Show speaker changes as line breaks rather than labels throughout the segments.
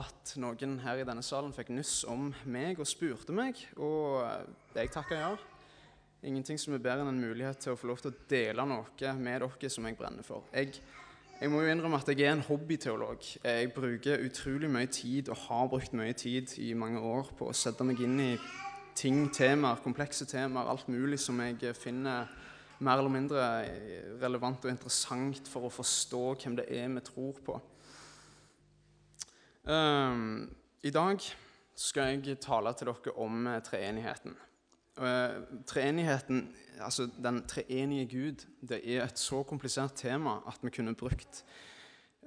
at noen her i denne salen fikk nyss om meg og spurte meg, og jeg takka ja. Ingenting som er bedre enn en mulighet til å få lov til å dele noe med dere som jeg brenner for. Jeg, jeg må jo innrømme at jeg er en hobbyteolog. Jeg bruker utrolig mye tid, og har brukt mye tid i mange år, på å sette meg inn i ting, temaer, komplekse temaer, alt mulig som jeg finner mer eller mindre relevant og interessant for å forstå hvem det er vi tror på. Um, I dag skal jeg tale til dere om uh, treenigheten. Uh, treenigheten, altså Den treenige Gud, det er et så komplisert tema at vi kunne brukt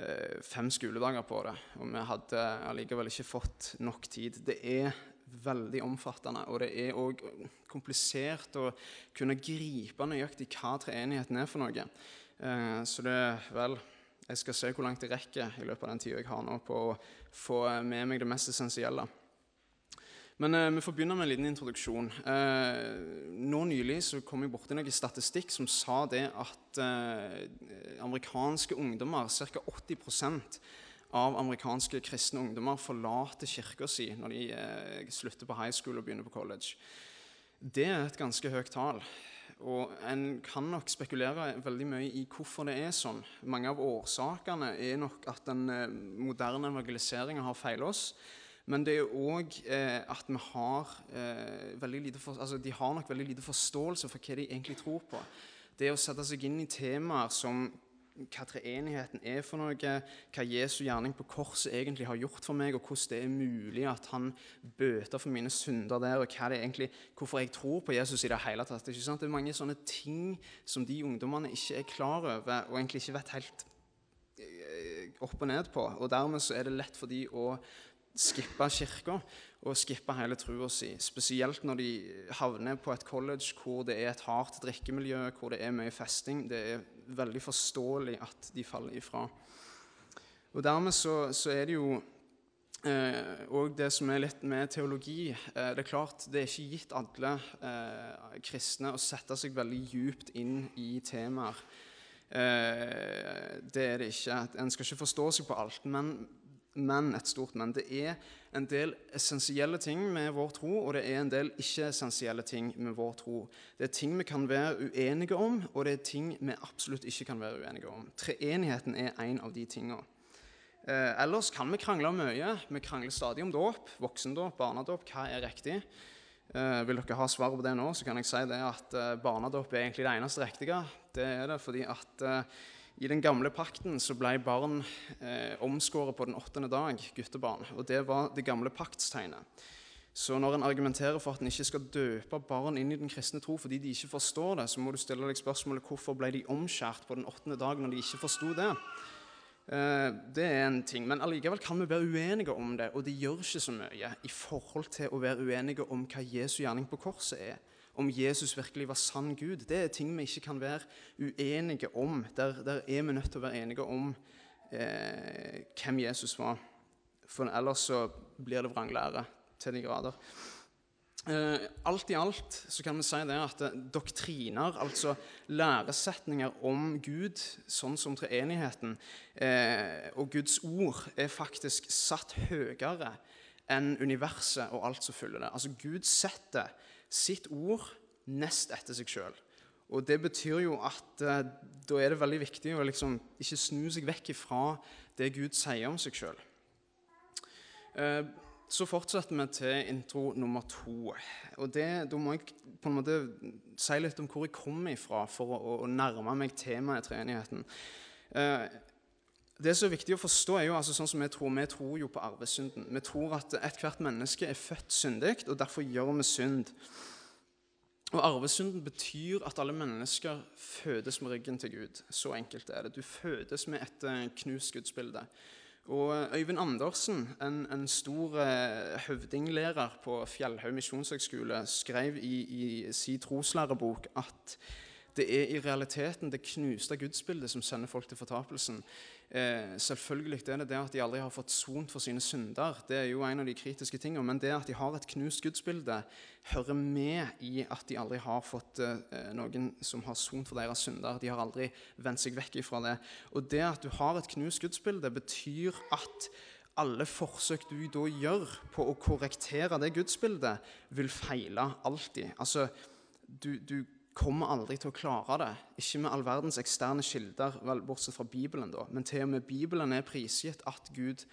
uh, fem skoledager på det. Og vi hadde allikevel ikke fått nok tid. Det er veldig omfattende, og det er òg komplisert å kunne gripe nøyaktig hva treenigheten er for noe. så det er vel jeg skal se hvor langt jeg rekker i løpet av den tida jeg har nå på å få med meg det mest essensielle. Men eh, vi får begynne med en liten introduksjon. Eh, nå Nylig så kom jeg borti noe statistikk som sa det at eh, amerikanske ungdommer, ca. 80% av amerikanske kristne ungdommer, forlater kirka si når de eh, slutter på high school og begynner på college. Det er et ganske høyt tall. Og en kan nok spekulere veldig mye i hvorfor det er sånn. Mange av årsakene er nok at den eh, moderne evangeliseringa har feila oss. Men det er òg eh, at vi har eh, veldig lite for, altså de har nok veldig lite forståelse for hva de egentlig tror på. Det å sette seg inn i temaer som hva treenigheten er for noe, hva Jesu gjerning på korset egentlig har gjort for meg, og hvordan det er mulig at han bøter for mine synder der, og hva det er egentlig, hvorfor jeg tror på Jesus i det hele tatt. Det er mange sånne ting som de ungdommene ikke er klar over, og egentlig ikke vet helt eh, opp og ned på. Og dermed så er det lett for de å skippe kirka og skippe hele trua si. Spesielt når de havner på et college hvor det er et hardt drikkemiljø, hvor det er mye festing. Det er veldig forståelig at de faller ifra. Og Dermed så, så er det jo òg eh, det som er litt med teologi. Eh, det er klart, det er ikke gitt alle eh, kristne å sette seg veldig djupt inn i temaer. Eh, det er det ikke. En skal ikke forstå seg på alt. Men men, et stort men. Det er en del essensielle ting med vår tro, og det er en del ikke-essensielle ting med vår tro. Det er ting vi kan være uenige om, og det er ting vi absolutt ikke kan være uenige om. Treenigheten er en av de tingene. Eh, ellers kan vi krangle mye. Vi krangler stadig om dåp, voksendåp, barnedåp. Hva er riktig? Eh, vil dere ha svaret på det nå, så kan jeg si det at eh, barnedåp er egentlig det eneste riktige. Det er det fordi at eh, i den gamle pakten så ble barn eh, omskåret på den åttende dag, guttebarn. Og det var det gamle paktstegnet. Så når en argumenterer for at en ikke skal døpe barn inn i den kristne tro fordi de ikke forstår det, så må du stille deg spørsmålet hvorfor ble de omskjært på den åttende dag når de ikke forsto det. Eh, det er en ting, Men allikevel kan vi være uenige om det, og det gjør ikke så mye i forhold til å være uenige om hva Jesu gjerning på korset er om Jesus virkelig var sann Gud. Det er ting vi ikke kan være uenige om. Der, der er vi nødt til å være enige om eh, hvem Jesus var. For ellers så blir det vranglære til de grader. Eh, alt i alt så kan vi si det at eh, doktriner, altså læresetninger om Gud, sånn som treenigheten, eh, og Guds ord, er faktisk satt høyere enn universet og alt som følger det. Altså Gud setter sitt ord nest etter seg sjøl. Og det betyr jo at da er det veldig viktig å liksom ikke snu seg vekk ifra det Gud sier om seg sjøl. Eh, så fortsetter vi til intro nummer to. Og det, Da må jeg på en måte si litt om hvor jeg kommer ifra for å, å nærme meg temaet treenigheten. Eh, det som er viktig å forstå, er jo altså sånn som vi tror. Vi tror jo på arvesynden. Vi tror at ethvert menneske er født syndig, og derfor gjør vi synd. Og Arvesynden betyr at alle mennesker fødes med ryggen til Gud. Så enkelt er det. Du fødes med et eh, knust gudsbilde. Og eh, Øyvind Andersen, en, en stor eh, høvdinglærer på Fjellhaug misjonshøgskole, skrev i, i sin troslærebok at det er i realiteten det knuste gudsbildet som sender folk til fortapelsen. Eh, selvfølgelig er det det at de aldri har fått sont for sine synder. Det er jo en av de kritiske tingene, Men det at de har et knust gudsbilde, hører med i at de aldri har fått eh, noen som har sont for deres synder. De har aldri vendt seg vekk ifra det. Og det at du har et knust gudsbilde, betyr at alle forsøk du da gjør på å korrektere det gudsbildet, vil feile alltid. Altså, du, du kommer aldri til å klare det. Ikke med all verdens eksterne kilder, vel, bortsett fra Bibelen, da. Men til og med Bibelen er prisgitt at Gud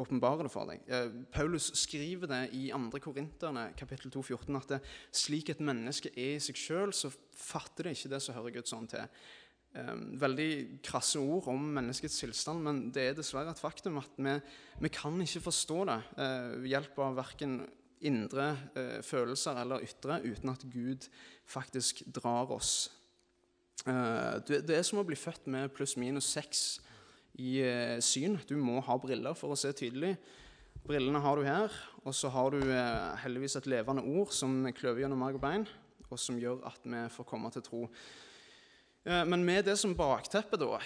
åpenbarer det for deg. Eh, Paulus skriver det i 2. Korinterne kapittel 2, 14, at det, slik et menneske er i seg sjøl, så fatter det ikke det som hører Guds ånd til. Eh, veldig krasse ord om menneskets tilstand, men det er dessverre et faktum at vi, vi kan ikke forstå det eh, ved hjelp av verken indre eh, følelser eller ytre uten at Gud faktisk drar oss. Eh, det, det, er som å bli født med pluss-minus seks i eh, syn. Du må ha briller for å se tydelig. Brillene har du her, og så har du eh, heldigvis et levende ord som kløver gjennom marg og bein, og som gjør at vi får komme til tro. Eh, men med det som bakteppe, da,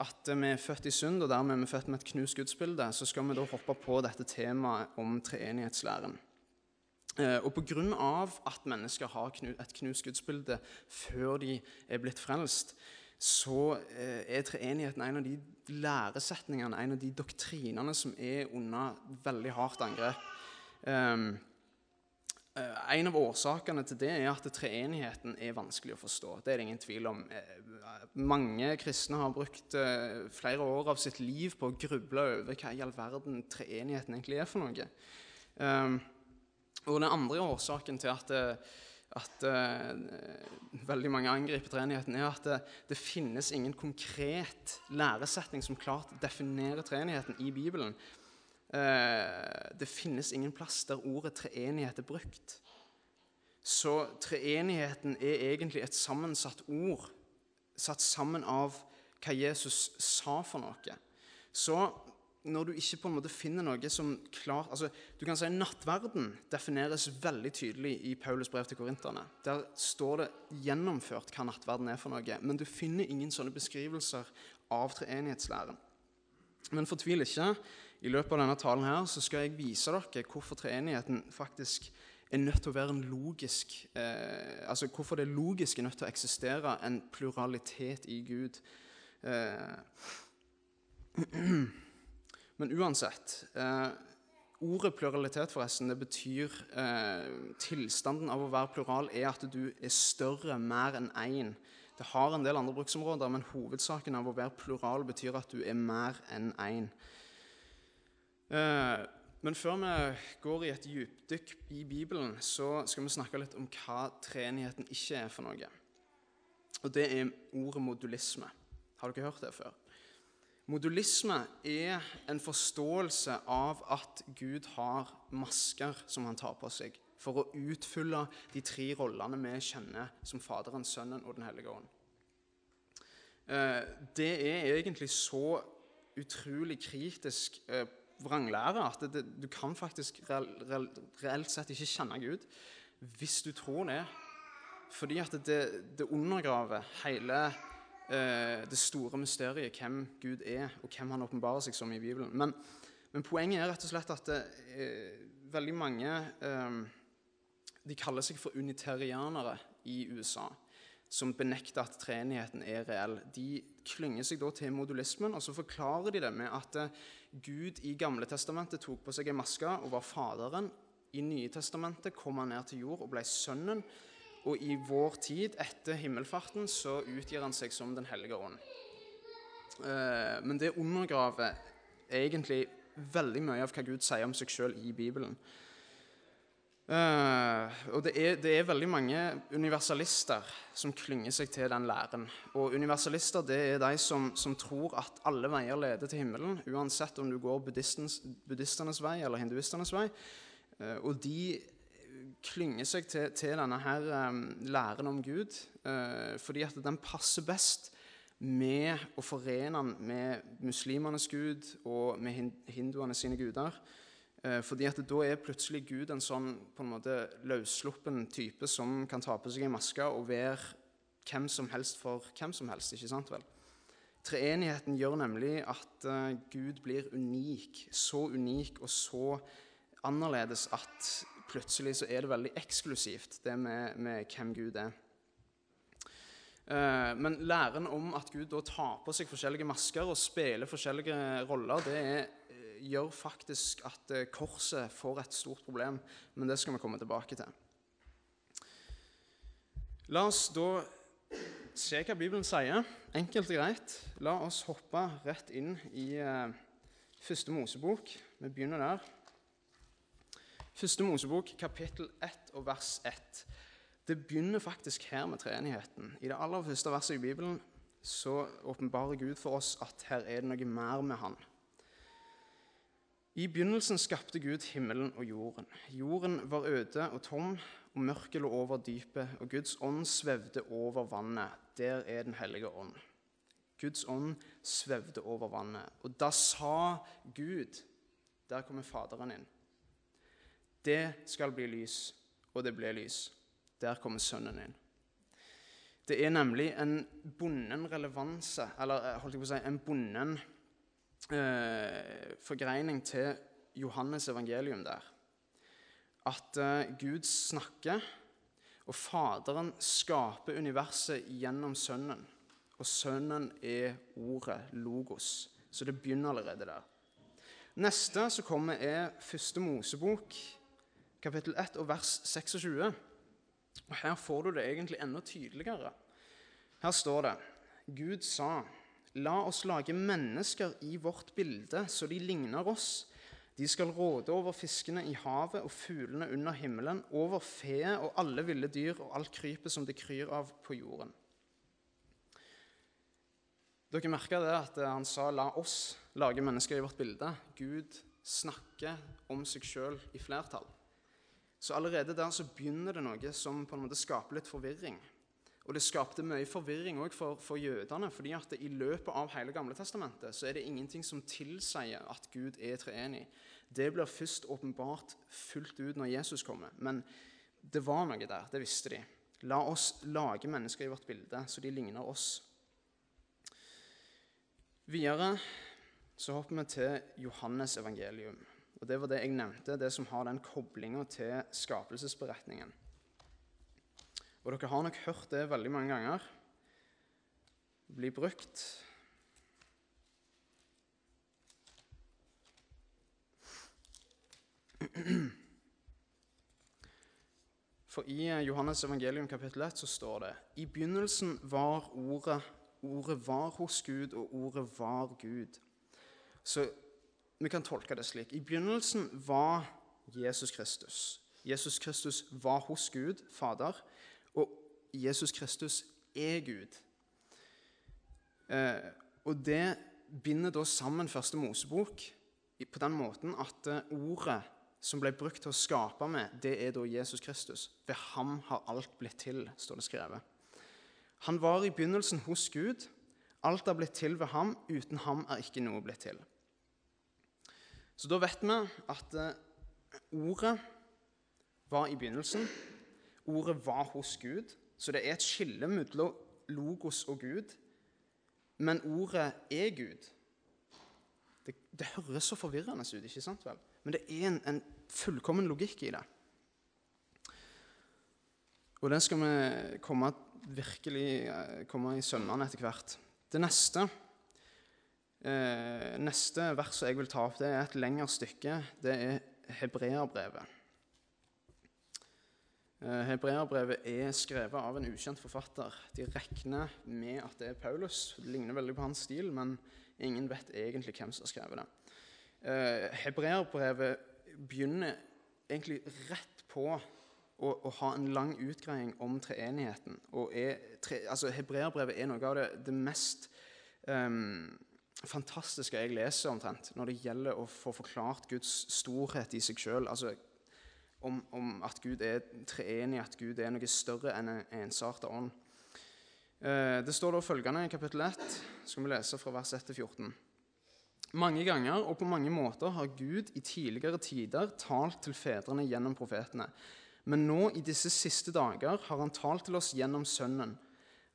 at vi er født i synd, og dermed er vi født med et knust gudsbilde, så skal vi da hoppe på dette temaet om treenighetslæren. Eh, og pga. at mennesker har et knust gudsbilde før de er blitt frelst, så eh, er treenigheten en av de læresetningene, en av de doktrinene som er under veldig hardt angrep. Um, en av årsakene til det er at treenigheten er vanskelig å forstå. Det er det ingen tvil om. Mange kristne har brukt flere år av sitt liv på å gruble over hva i all verden treenigheten egentlig er for noe. Um, og Den andre årsaken til at, at uh, veldig mange angriper treenigheten, er at det, det, finnes ingen konkret læresetning som klart definerer treenigheten i Bibelen. Det finnes ingen plass der ordet treenighet er brukt. Så treenigheten er egentlig et sammensatt ord, satt sammen av hva Jesus sa for noe. Så når du ikke på en måte finner noe som klart altså, Du kan si Nattverden defineres veldig tydelig i Paulus brev til korinterne. Der står det gjennomført hva nattverden er for noe. Men du finner ingen sånne beskrivelser av treenighetslæren. Men fortvil ikke. I løpet av denne talen her så skal jeg vise dere hvorfor treenigheten faktisk er nødt til å være en logisk eh, altså Hvorfor det logiske er nødt til å eksistere en pluralitet i Gud. Eh, Men uansett eh, Ordet pluralitet forresten, det betyr eh, Tilstanden av å være plural er at du er større, mer enn én. Det har en del andre bruksområder, men hovedsaken av å være plural betyr at du er mer enn én. Eh, men før vi går i et dypdykk i Bibelen, så skal vi snakke litt om hva treenigheten ikke er for noe. Og det er ordet modulisme. Har dere hørt det før? Modulisme er en forståelse av at Gud har masker som han tar på seg for å utfylle de tre rollene vi kjenner som Faderen, Sønnen og Den hellige ånd. Eh, det er egentlig så utrolig kritisk eh, vranglære at det, du kan faktisk reelt sett ikke kjenne Gud hvis du tror det. Fordi at det, det undergraver hele det store mysteriet hvem Gud er, og hvem han åpenbarer seg som i Bibelen. Men, men, poenget er rett og slett at det, eh, veldig mange eh, De kaller seg for unitarianere i USA, som benekter at treenigheten er reell. De klynger seg da til modulismen, og så forklarer de det med at eh, Gud i Gamle testamentet tok på seg en maske og var Faderen. I Nye testamentet kom han ned til jord og ble Sønnen. Og i vår tid, etter himmelfarten, så utgir han seg som Den hellige ånd. Eh, men det undergraver egentlig veldig mye av hva Gud sier om seg sjøl i Bibelen. Uh, og det er, det er, veldig mange universalister som klynger seg til den læren. Og universalister det er de som, som tror at alle veier leder til himmelen, uansett om du går buddhistenes vei eller hinduistenes vei. Uh, og de klynger seg til, til denne her læren om Gud, uh, fordi at den passer best med å forene den med muslimenes gud og med hinduene sine guder. Uh, fordi at da er plutselig Gud en sånn på en måte løssluppen type som kan ta på seg en maske og være hvem som helst for hvem som helst. ikke sant vel? Treenigheten gjør nemlig at uh, Gud blir unik, så unik og så annerledes at plutselig så er det veldig eksklusivt, det med, med hvem Gud er. Uh, men læren om at Gud da tar på seg forskjellige masker og spiller forskjellige roller, det er uh, gjør faktisk at eh, korset får et stort problem. Men det skal vi komme tilbake til. La oss da se hva Bibelen sier. Enkelt og greit. La oss hoppe rett inn i eh, første Mosebok. Vi begynner der. Første Mosebok, kapittel 1 og vers 1. Det begynner faktisk her med treenigheten. I det aller første verset i Bibelen så åpenbarer Gud for oss at her er det noe mer med Han. I begynnelsen skapte Gud himmelen og jorden. Jorden var øde og tom, og mørket lå over dypet, og Guds ånd svevde over vannet. Der er Den hellige ånd. Guds ånd svevde over vannet. Og da sa Gud Der kommer Faderen inn. Det skal bli lys, og det ble lys. Der kommer Sønnen inn. Det er nemlig en bonden relevanse, eller eh, holdt jeg på å si, en bonden eh, forgreining til Johannes evangelium der. At eh, Gud snakker, og Faderen skaper universet gjennom Sønnen. Og Sønnen er ordet, logos. Så det begynner allerede der. Neste som kommer, er første Mosebok, kapittel 1 og vers 26. Og Her får du det egentlig enda tydeligere. Her står det Gud sa, la oss lage mennesker i vårt bilde, så de ligner oss. De skal råde over fiskene i havet og fuglene under himmelen, over fe og alle ville dyr og alt krypet som det kryr av på jorden. Dere merka det at han sa 'la oss lage mennesker i vårt bilde'. Gud snakker om seg sjøl i flertall. Så allerede der så begynner det noe som på en måte skaper litt forvirring. Og det skapte mye forvirring òg for, for, jødene. fordi at i løpet av hele Gamle testamentet så er det ingenting som tilsier at Gud er treenig. Det blir først åpenbart fullt ut når Jesus kommer. Men det var noe der. Det visste de. La oss lage mennesker i vårt bilde, så de ligner oss. Videre så hopper vi til Johannes evangelium. Og Det var det jeg nevnte, det som har den koblinga til skapelsesberetningen. Og Dere har nok hørt det veldig mange ganger bli brukt. For i Johannes evangelium kapittel 1 så står det I begynnelsen var Ordet. Ordet var hos Gud, og Ordet var Gud. Så vi kan tolke det slik. I begynnelsen var Jesus Kristus. Jesus Kristus var hos Gud, Fader, og Jesus Kristus er Gud. Eh, og det binder da sammen Første Mosebok på den måten at eh, ordet som ble brukt til å skape med, det er da Jesus Kristus. Ved ham har alt blitt til, står det skrevet. Han var i begynnelsen hos Gud. Alt er blitt til ved ham. Uten ham er ikke noe blitt til. Så da vet vi at eh, ordet var i begynnelsen. Ordet var hos Gud. Så det er et skille mellom logos og Gud. Men ordet er Gud. Det, det høres så forvirrende ut, ikke sant vel? Men det er en, en fullkommen logikk i det. Og den skal vi komme, virkelig eh, komme i sømmene etter hvert. Det neste Eh, neste vers jeg vil ta opp, det er et lengre stykke. Det er Hebreerbrevet. Eh, Hebreerbrevet er skrevet av en ukjent forfatter. De regner med at det er Paulus. Det ligner veldig på hans stil, men ingen vet egentlig hvem som har skrevet det. Eh, Hebreerbrevet begynner egentlig rett på å, å, ha en lang utgreiing om treenigheten. Og er, tre, altså, Hebreerbrevet er noe av det, det mest um, fantastiske jeg leser omtrent når det gjelder å få forklart Guds storhet i seg sjøl. Altså, om, om, at Gud er treenig, at Gud er noe større enn en ensarta ånd. Eh, det står da følgende i kapittel 1, skal vi lese fra vers 1 til 14. Mange ganger og på mange måter har Gud i tidligere tider talt til fedrene gjennom profetene. Men nå i disse siste dager har han talt til oss gjennom Sønnen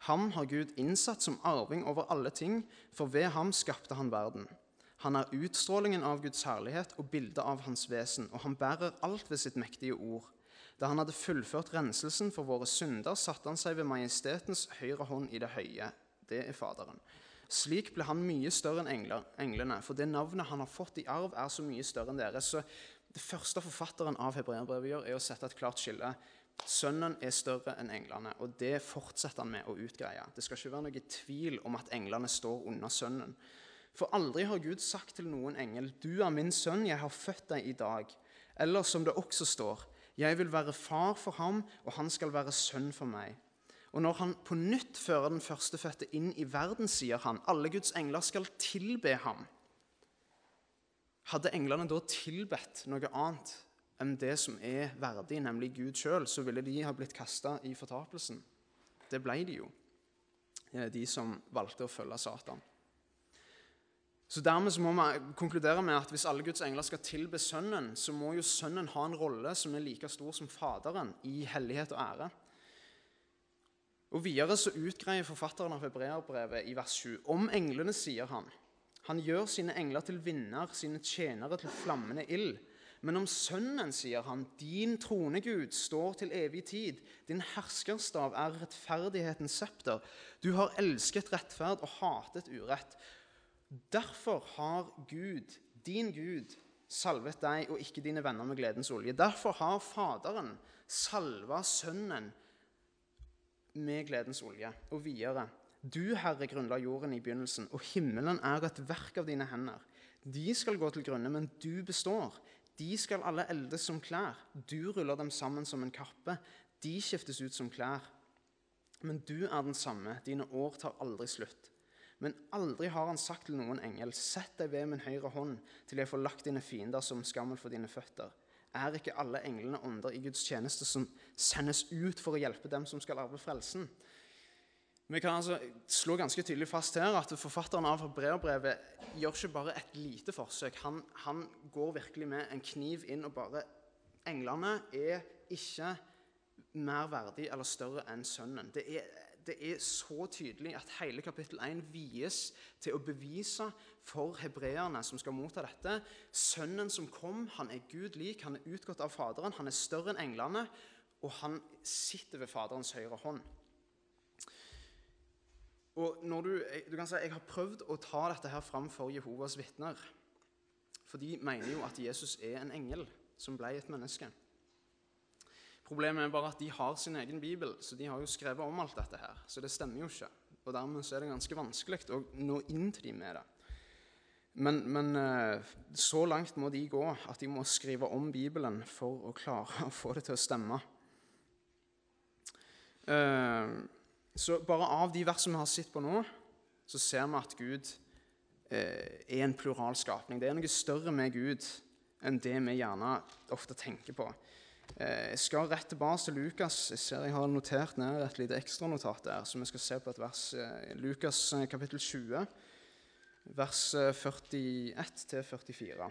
Ham har Gud innsatt som arving over alle ting, for ved ham skapte han verden. Han er utstrålingen av Guds herlighet og bildet av hans vesen, og han bærer alt ved sitt mektige ord. Da han hadde fullført renselsen for våre synder, satte han seg ved majestetens høyre hånd i det høye. Det er Faderen. Slik ble han mye større enn engler, englene, for det navnet han har fått i arv, er så mye større enn deres. Så det første forfatteren av hebreerbrevet gjør, er å sette et klart skille. Sønnen er større enn englene, og det fortsetter han med å utgreie. Det skal ikke være noe tvil om at englene står under sønnen. For aldri har Gud sagt til noen engel, 'Du er min sønn, jeg har født deg i dag.' Eller som det også står, 'Jeg vil være far for ham, og han skal være sønn for meg.' Og når han på nytt fører den førstefødte inn i verden, sier han, 'Alle Guds engler skal tilbe ham.' Hadde englene da tilbedt noe annet enn det som er verdig, nemlig Gud sjøl, så ville de ha blitt kasta i fortapelsen. Det ble de jo, de som valgte å følge Satan. Så Dermed så må vi konkludere med at hvis alle Guds engler skal tilbe Sønnen, så må jo Sønnen ha en rolle som er like stor som Faderen i hellighet og ære. Og Videre så utgreier forfatteren av Hebreerbrevet i vers 7 om englene, sier han. Han gjør sine engler til vinner, sine tjenere til flammende ild. Men om Sønnen sier han, din trone, Gud, står til evig tid. Din herskerstav er rettferdighetens septer. Du har elsket rettferd og hatet urett. Derfor har Gud, din Gud, salvet deg og ikke dine venner med gledens olje. Derfor har Faderen salva Sønnen med gledens olje. Og videre. Du, Herre, grunnla jorden i begynnelsen, og himmelen er et verk av dine hender. De skal gå til grunne, men du består. De skal alle eldes som klær. Du ruller dem sammen som en kappe. De skiftes ut som klær. Men du er den samme. Dine år tar aldri slutt. Men aldri har han sagt til noen engel, sett deg ved min høyre hånd, til jeg får lagt dine fiender som skammel for dine føtter. Er ikke alle englene ånder i Guds tjeneste som sendes ut for å hjelpe dem som skal arve frelsen? Vi kan altså slå ganske tydelig fast her at forfatteren av Hebreabrevet gjør ikke bare et lite forsøk. Han, han, går virkelig med en kniv inn og bare Englene er ikke mer verdig eller større enn Sønnen. Det er, det er så tydelig at hele kapittel 1 vies til å bevise for hebreerne som skal motta dette. Sønnen som kom, han er Gud lik, han er utgått av Faderen, han er større enn englene, og han sitter ved Faderens høyre hånd. Og du, du kan si, Jeg har prøvd å ta dette her fram for Jehovas vitner. For de mener jo at Jesus er en engel som ble et menneske. Problemet er bare at de har sin egen bibel, så de har jo skrevet om alt dette her. Så det stemmer jo ikke. Og dermed så er det ganske vanskelig å nå inn til dem med det. Men, men, eh, så langt må de gå at de må skrive om Bibelen for å klare å få det til å stemme. Uh, så bare av de versene vi har sett på nå, så ser vi at Gud eh, er en plural skapning. Det er noe større med Gud enn det vi gjerne ofte tenker på. Eh, jeg skal rett tilbake til Lukas. Jeg ser jeg har notert ned et lite ekstranotat der, så vi skal se på et vers. Eh, Lukas eh, kapittel 20, vers 41 til 44.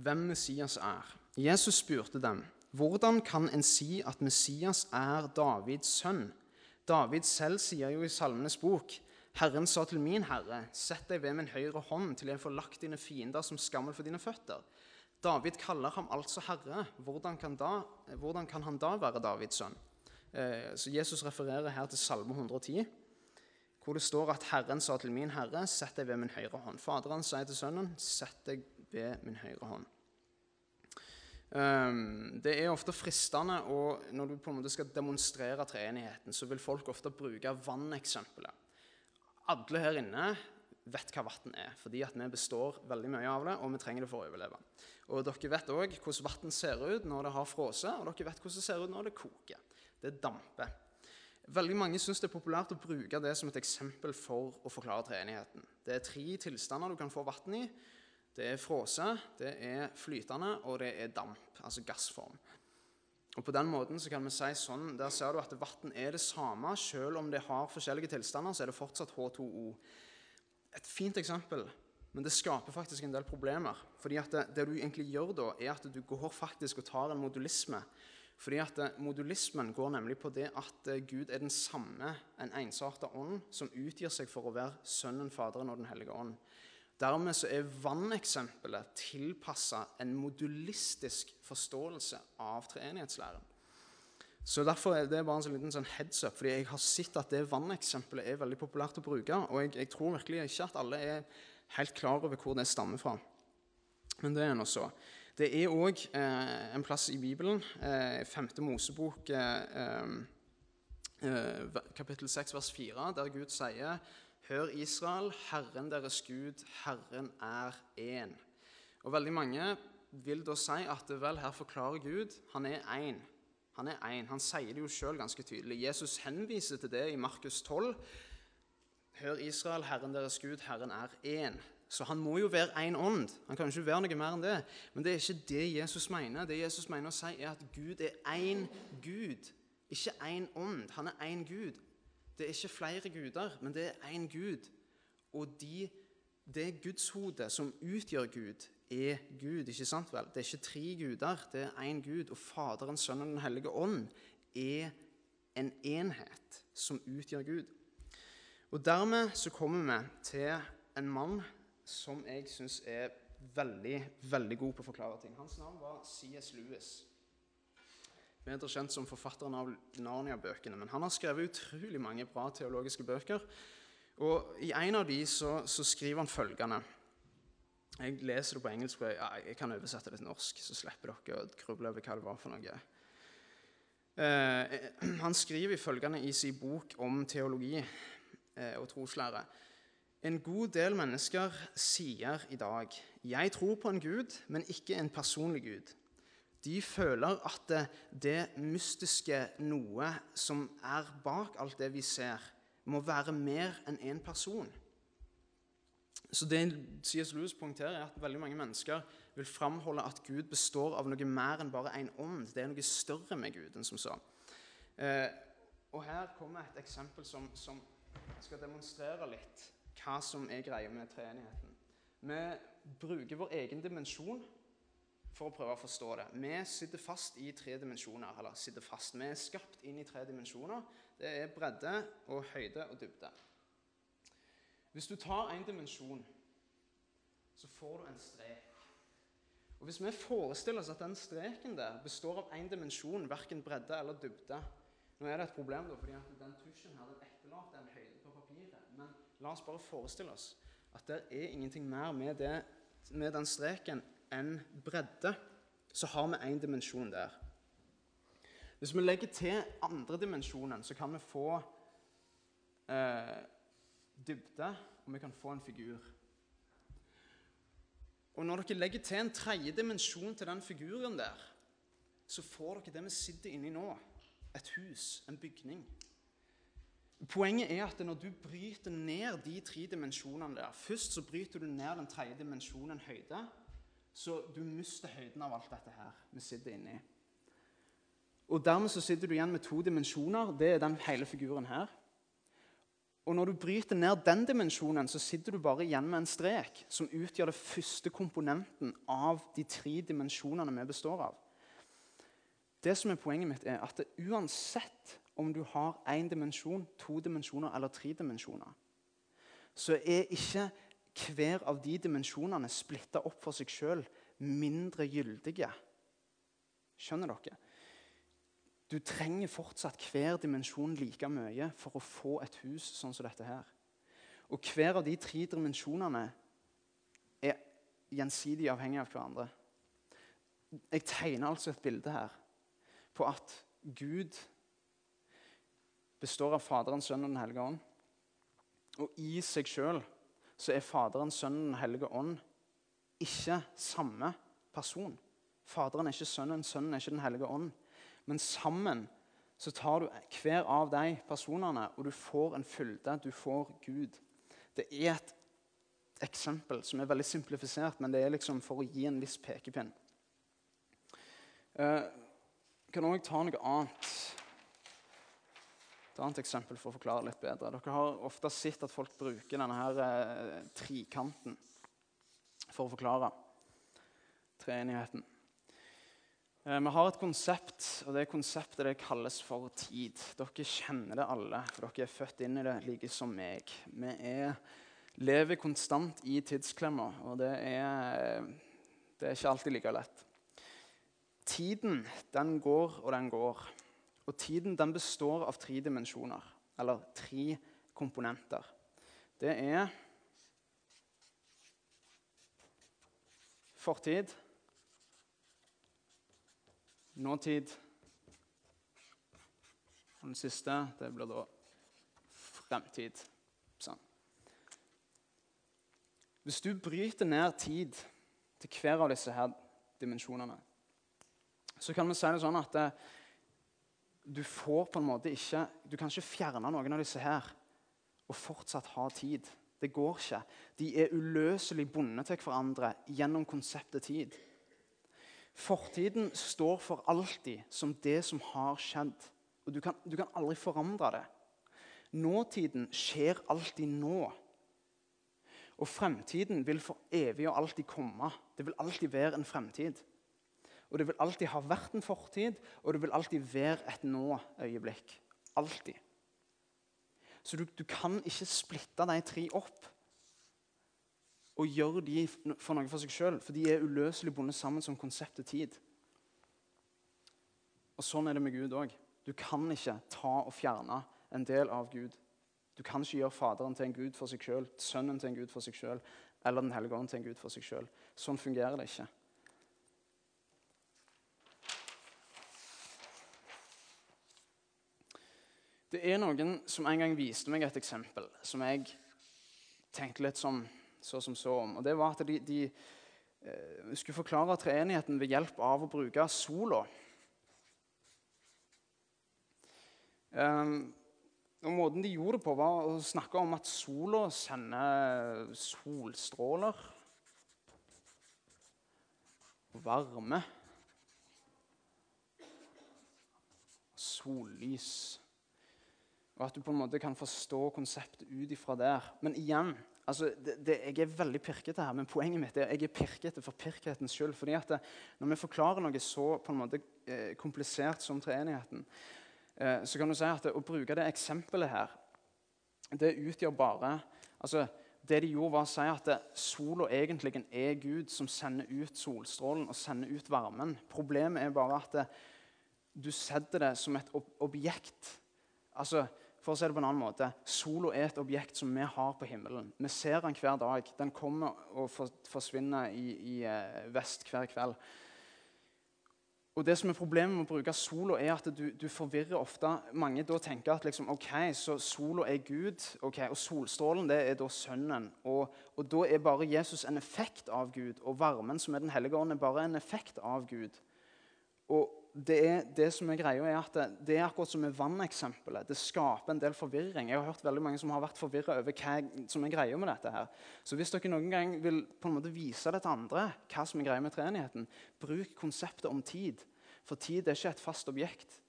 Hvem Messias er. Jesus spurte dem. Hvordan kan en si at Messias er Davids sønn? David selv sier jo i Salmenes bok Herren sa til min herre, sett deg ved min høyre hånd til jeg får lagt dine fiender som skammel for dine føtter. David kaller ham altså herre. Hvordan kan, da, hvordan kan han da være Davids sønn? Eh, så Jesus refererer her til Salme 110, hvor det står at Herren sa til min herre, sett deg ved min høyre hånd. Faderen sier til sønnen, sett deg ved min høyre hånd. Ehm, det er ofte fristende og Når du på en måte skal demonstrere treenigheten, så vil folk ofte bruke vanneksempelet. Alle her inne vet hva vann er, fordi at vi består veldig mye av det, og vi trenger det for å overleve. Og Dere vet òg hvordan vann ser ut når det har frosset, og dere vet hvordan det ser ut når det koker. Det damper. Veldig mange syns det er populært å bruke det som et eksempel for å forklare treenigheten. Det er tre tilstander du kan få vann i. Det er frose, det er flytende, og det er damp, altså gassform. Og På den måten så kan vi si sånn, Der ser du at vann er det samme. Selv om det har forskjellige tilstander, så er det fortsatt H2O. Et fint eksempel, men det skaper faktisk en del problemer. Fordi at det, det du egentlig gjør da, er at du går faktisk og tar en modulisme. Fordi at Modulismen går nemlig på det at eh, Gud er den samme, en ensarta ånd, som utgir seg for å være Sønnen, Faderen og Den hellige ånd. Dermed så er vanneksempelet tilpassa en modulistisk forståelse av treenighetslæren. Så derfor er det bare en sånn liten sånn heads up, fordi jeg har sett at det vanneksempelet er veldig populært å bruke. Og jeg, jeg tror virkelig ikke at alle er helt klar over hvor det stammer fra. Men det er nå så. Det er òg eh, en plass i Bibelen, eh, 5. Mosebok, eh, eh, kapittel 6, vers 4, der Gud sier Hør, Israel, Herren deres Gud, Herren er én. Og veldig mange vil da si at vel, her forklarer Gud han er én. Han er én. Han sier det jo sjøl ganske tydelig. Jesus henviser til det i Markus 12. Hør, Israel, Herren deres Gud, Herren er én. Så han må jo være én ånd. Han kan jo ikke være noe mer enn det. Men det er ikke det Jesus mener. Det Jesus mener å si, er at Gud er én Gud, ikke én ånd. Han er én Gud. Det er ikke flere guder, men det er én Gud. Og de, det gudshodet som utgjør Gud, er Gud. ikke sant vel? Det er ikke tre guder, det er én Gud. Og Faderen, Sønnen og Den hellige ånd er en enhet som utgjør Gud. Og Dermed så kommer vi til en mann som jeg syns er veldig veldig god på å forklare ting. Hans navn var C.S. Lewis. Bedre kjent som forfatteren av Narnia-bøkene. Men han har skrevet utrolig mange bra teologiske bøker. Og I en av de så, så skriver han følgende jeg leser det på engelsk, for jeg, jeg kan oversette det til norsk, så slipper dere å gruble over hva det var for noe. Eh, han skriver følgende i sin bok om teologi eh, og troslære. En god del mennesker sier i dag 'Jeg tror på en Gud, men ikke en personlig Gud'. De føler at det, det mystiske noe som er bak alt det vi ser, må være mer enn én en person. Så det C.S. Lewis poengterer, er at veldig mange mennesker vil framholde at Gud består av noe mer enn bare én ånd. Det er noe større med Gud enn som så. Eh, og Her kommer et eksempel som, som, skal demonstrere litt hva som er greia med treenigheten. Vi bruker vår egen dimensjon for å prøve å forstå det. Vi sitter fast i tre dimensjoner. eller sitter fast. Vi er skapt inn i tre dimensjoner. Det er bredde og høyde og dybde. Hvis du tar en dimensjon, så får du en strek. Og Hvis vi forestiller oss at den streken der består av én dimensjon, verken bredde eller dybde Nå er det et problem, da, fordi at den tusjen her den etterlater en høyde på papiret. Men la oss bare forestille oss at det er ingenting mer med, det, med den streken enn bredde. Så har vi én dimensjon der. Hvis vi legger til andre dimensjonen, så kan vi få eh, dybde, og vi kan få en figur. Og Når dere legger til en tredje dimensjon til den figuren der, så får dere det vi sitter inni nå. Et hus, en bygning. Poenget er at når du bryter ned de tre dimensjonene der Først så bryter du ned den tredje dimensjonen høyde, så du mister høyden av alt dette her vi sitter inni. Og Dermed så sitter du igjen med to dimensjoner. Det er den hele figuren her. Og når du bryter ned den dimensjonen, så sitter du bare igjen med en strek som utgjør det første komponenten av de tre dimensjonene vi består av. Det som er Poenget mitt er at uansett om du har én dimensjon, to dimensjoner eller tre dimensjoner, så er ikke hver av de dimensjonene splitta opp for seg sjøl mindre gyldige. Skjønner dere? Du trenger fortsatt hver dimensjon like mye for å få et hus sånn som dette her. Og hver av de tre dimensjonene er gjensidig avhengig av hverandre. Jeg tegner altså et bilde her på at Gud består av Faderen, Sønnen og Den hellige ånd. Og i seg sjøl så er Faderen, Sønnen og hellige ånd ikke samme person. Faderen er ikke Sønnen, Sønnen er ikke Den hellige ånd. Men sammen så tar du hver av de personene, og du får en fylde. Du får Gud. Det er et eksempel som er veldig simplifisert, men det er liksom for å gi en viss pekepinn. Jeg uh, kan òg ta noe annet. Et annet eksempel for å forklare litt bedre. Dere har ofte sett at folk bruker denne her eh, trikanten for å forklare treenigheten. Eh, vi har et konsept, og det konseptet det kalles for tid. Dere kjenner det alle, for dere er født inn i det like som meg. Vi er, lever konstant i tidsklemma, og det er, det er ikke alltid like lett. Tiden, den går og den går. Og tiden den består av tre dimensjoner, eller tre komponenter. Det er fortid, nåtid og den siste det blir da fremtid. Sånn. Hvis du bryter ned tid til hver av disse her dimensjonene, så kan vi si det sånn at det, eh, du får på en måte ikke Du kan ikke fjerne noen av disse her og fortsatt ha tid. Det går ikke. De er uløselig bundet til hverandre gjennom konseptet tid. Fortiden står for alltid som det som har skjedd. Og du kan, du kan aldri forandre det. Nåtiden skjer alltid nå. Og fremtiden vil for evig og alltid komme. Det vil alltid være en fremtid. Og det vil alltid ha vært en fortid, og det vil alltid være et nå-øyeblikk. Alltid. Så du, du, kan ikke splitte de tre opp og gjøre de for noe for seg sjøl, for de er uløselig bundet sammen som konseptet tid. Og Sånn er det med Gud òg. Du kan ikke ta og fjerne en del av Gud. Du kan ikke gjøre Faderen til en gud for seg sjøl, Sønnen til en gud for seg sjøl eller Den hellige ånd til en gud for seg sjøl. Sånn fungerer det ikke. Det er noen som en gang viste meg et eksempel som jeg tenkte litt som, så som så om. Og det var at de, de eh, skulle forklare treenigheten ved hjelp av å bruke sola. Um, og Måten de gjorde det på, var å snakke om at sola sender solstråler varme. Sollys. Og at du på en måte kan forstå konseptet ut ifra der. Men igjen, altså, det, det, jeg er veldig pirkete her, men poenget mitt er at jeg er pirkete for pirkhetens skyld. fordi at det, Når vi forklarer noe så på en måte eh, komplisert som treenigheten, eh, så kan du si at å bruke det eksempelet her, det utgjør bare altså, Det de gjorde, var å si at sola egentlig er Gud som sender ut solstrålen og sender ut varmen. Problemet er bare at det, du setter det som et ob objekt. Altså, for å si det på en annen måte, Sola er et objekt som vi har på himmelen. Vi ser den hver dag. Den kommer og forsvinner i, i eh, vest hver kveld. Og det som er Problemet med å bruke sola er at du, du forvirrer ofte. Mange da tenker at liksom, ok, så sola er Gud, okay, og solstrålen det er da Sønnen. Og, og, Da er bare Jesus en effekt av Gud, og varmen, som er Den hellige ånd, er bare en effekt av Gud. Og det, er, det, som er greia er at det, det er akkurat som med vanneksempelet. Det skaper en del forvirring. Jeg har hørt veldig mange som har vært forvirra over hva som er greia med dette. her. Så hvis dere noen gang vil på en måte vise det til andre, hva som er greia med treenigheten, bruk konseptet om tid. For tid er ikke et fast objekt.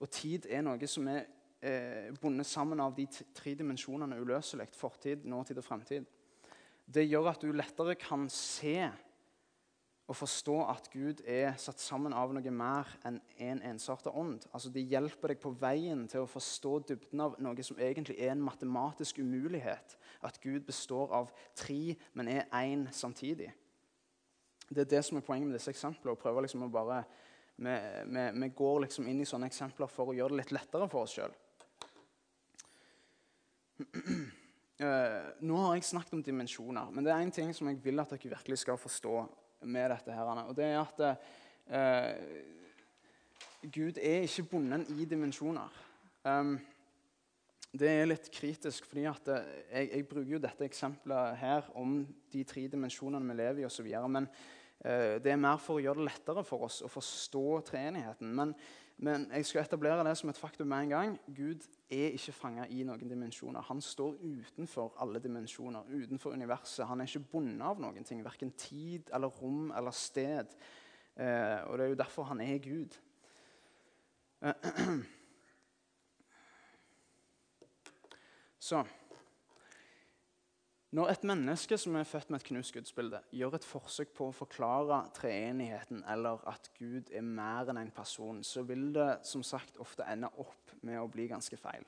Og tid er noe som er eh, bundet sammen av de tre dimensjonene uløselig. Fortid, nåtid og fremtid. Det gjør at du lettere kan se å forstå at Gud er satt sammen av noe mer enn en ensartet ånd. Altså, Det hjelper deg på veien til å forstå dybden av noe som egentlig er en matematisk umulighet. At Gud består av tre, men er én samtidig. Det er det som er poenget med disse eksemplene. å prøve liksom å bare, vi, vi, vi, går liksom inn i sånne eksempler for å gjøre det litt lettere for oss sjøl. Uh, nå har jeg snakket om dimensjoner, men det er én ting som jeg vil at dere virkelig skal forstå med dette. her, og det er at eh, Gud er ikke bundet i dimensjoner. Um, det er litt kritisk, fordi at eh, jeg, jeg, bruker jo dette eksempelet her om de tre dimensjonene vi lever i osv. Men eh, det er mer for å gjøre det lettere for oss å forstå treenigheten. Men men jeg skal etablere det som et faktum med en gang. Gud er ikke fanga i noen dimensjoner. Han står utenfor alle dimensjoner, utenfor universet. Han er ikke bundet av noen ting, verken tid eller rom eller sted. Eh, og Det er jo derfor han er Gud. Så når et menneske som er født med et knust gudsbilde, gjør et forsøk på å forklare treenigheten eller at Gud er mer enn en person, så vil det som sagt ofte ende opp med å bli ganske feil.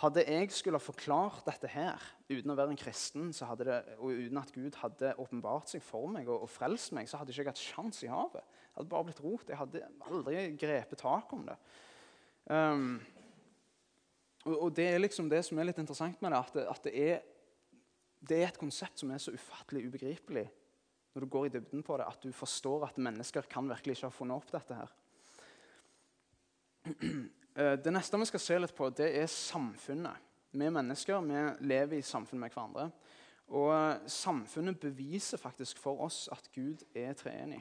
Hadde jeg skulle ha forklart dette her uten å være en kristen, det, og uten at Gud hadde åpenbart seg for meg og, og, frelst meg, så hadde jeg ikke hatt sjans i havet. Det hadde bare blitt rot. Jeg hadde aldri grepet tak om det. Um, og, og, det er liksom det som er litt interessant med det, at det, at det, er, det er et konsept som er så ufattelig ubegripelig når du går i dybden på det, at du forstår at mennesker kan virkelig ikke ha funnet opp dette her. Eh, det neste vi skal se litt på, det er samfunnet. Vi mennesker vi lever i samfunn med hverandre. Og eh, samfunnet beviser faktisk for oss at Gud er treenig.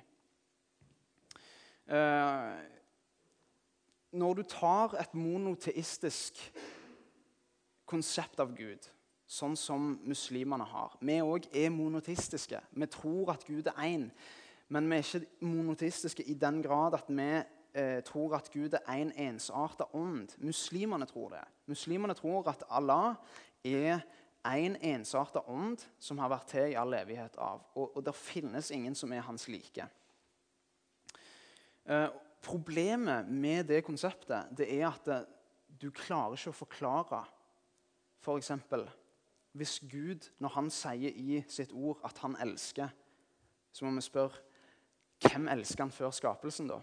Eh, når du tar et monoteistisk konsept av Gud, sånn som muslimene har Vi òg er monotistiske. Vi tror at Gud er én. Men vi er ikke monotistiske i den grad at vi eh, tror at Gud er en ensarta ånd. Muslimene tror det. Muslimene tror at Allah er en ensarta ånd som har vært til i all evighet av. Og, og det finnes ingen som er hans like. Eh, problemet med det konseptet det er at eh, du klarer ikke å forklare f.eks. For hvis Gud, når han sier i sitt ord at han elsker, så må vi spørre hvem elsker han før skapelsen, da?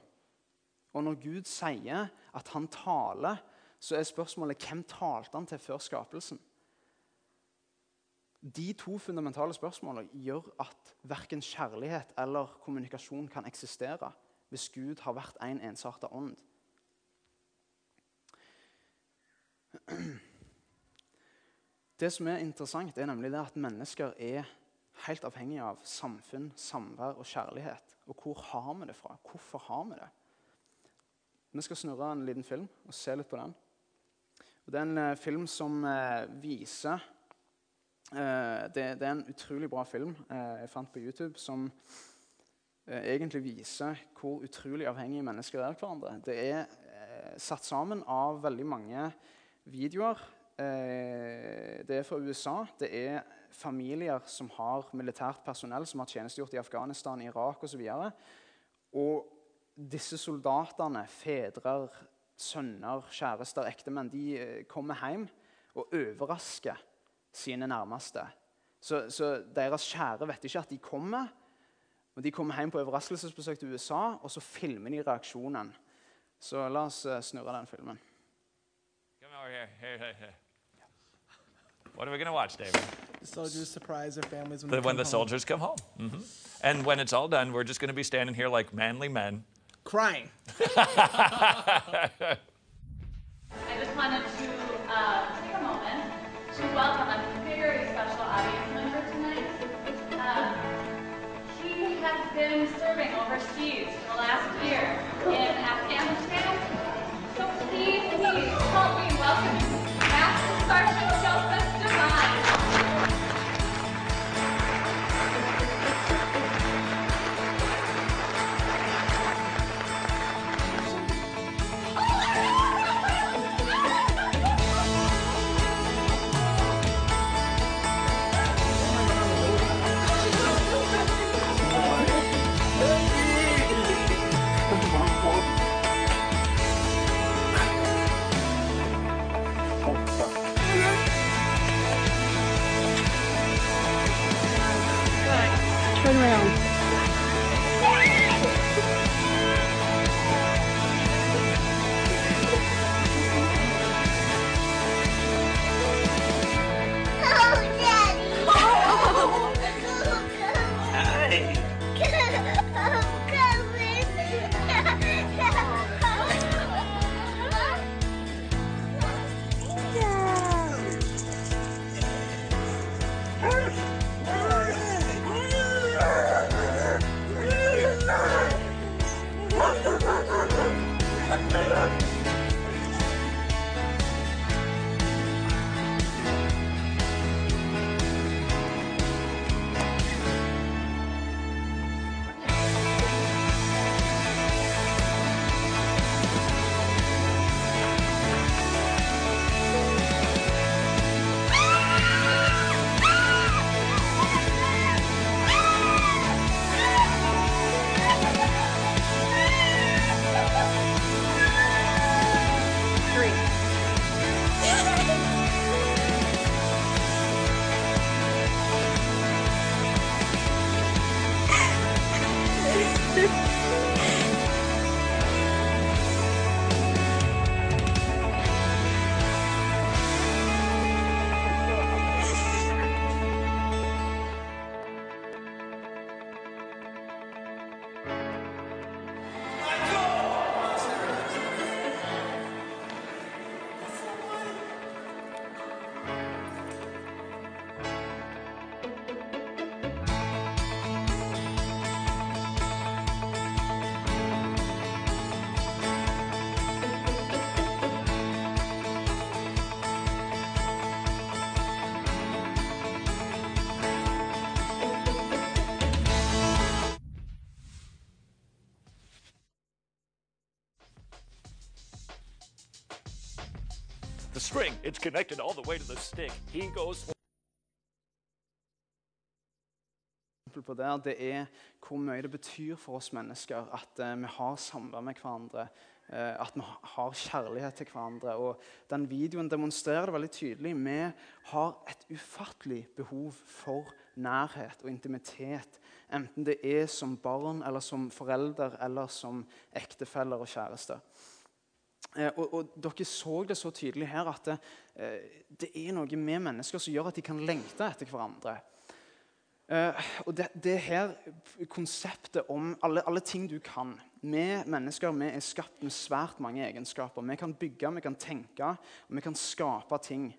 Og når Gud sier at han taler, så er spørsmålet hvem talte han til før skapelsen? De to fundamentale spørsmålene gjør at verken kjærlighet eller kommunikasjon kan eksistere hvis Gud har vært en ensarta ånd. Det som er interessant, er nemlig det at mennesker er helt avhengige av samfunn, samvær og kjærlighet. Og hvor har vi det fra? Hvorfor har vi det? Vi skal snurre en liten film og se litt på den. Og det er en uh, film som uh, viser uh, det, det, er en utrolig bra film jeg fant på YouTube som egentlig viser hvor utrolig avhengige mennesker er av hverandre. Det er satt sammen av veldig mange videoer. Det er fra USA. Det er familier som har militært personell som har tjenestegjort i Afghanistan, Irak osv. Og, så og disse soldatene, fedrer, sønner, kjærester, ektemenn, de eh, kommer hjem og overrasker sine nærmeste. Så, så, deres kjære vet ikke at de kommer. og De kommer hjem på overraskelsesbesøk til USA, og så filmer de reaksjonen. Så la oss eh, snurre den filmen.
What are we going to watch, David?
The soldiers surprise their families when,
the,
when
the
home.
soldiers come home. Mm -hmm. And when it's all done, we're just going to be standing here like manly men
crying.
I just wanted to uh, take a moment to welcome a very special audience member tonight. Uh, he has been serving overseas for the last year in Afghanistan.
The string. It's connected all the way to the stick. He goes
på det, det er hvor mye det betyr for oss mennesker at uh, vi har samvær med hverandre. Uh, at vi har kjærlighet til hverandre. Og den videoen demonstrerer det veldig tydelig. Vi har et ufattelig behov for nærhet og intimitet. Enten det er som barn, eller som forelder, eller som ektefeller og kjærester. Eh, og, og Dere så det så tydelig her at det, eh, det er noe med mennesker som gjør at de kan lengte etter hverandre. Eh, og det, det her konseptet om alle, alle ting du kan Vi mennesker vi er skapt med svært mange egenskaper. Vi kan bygge, vi kan tenke, og vi kan skape ting.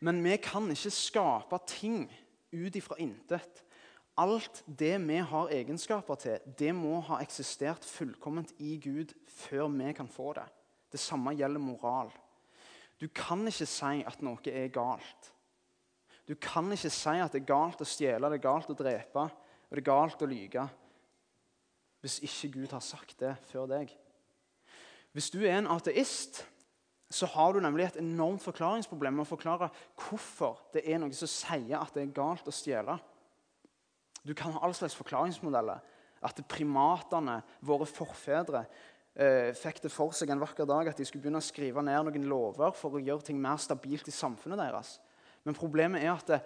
Men vi kan ikke skape ting ut ifra intet. Alt det vi har egenskaper til, det må ha eksistert fullkomment i Gud før vi kan få det. Det samme gjelder moral. Du kan ikke si at noe er galt. Du kan ikke si at det er galt å stjele, det er galt å drepe og det er galt å lyge hvis ikke Gud har sagt det før deg. Hvis du er en ateist, så har du nemlig et enormt forklaringsproblem med å forklare hvorfor det er noe som sier at det er galt å stjele. Du kan ha all slags forklaringsmodeller. At primatene, våre forfedre, eh, fikk det for seg en vakker dag at de skulle begynne å skrive ned noen lover for å gjøre ting mer stabilt i samfunnet deres. Men problemet er at det,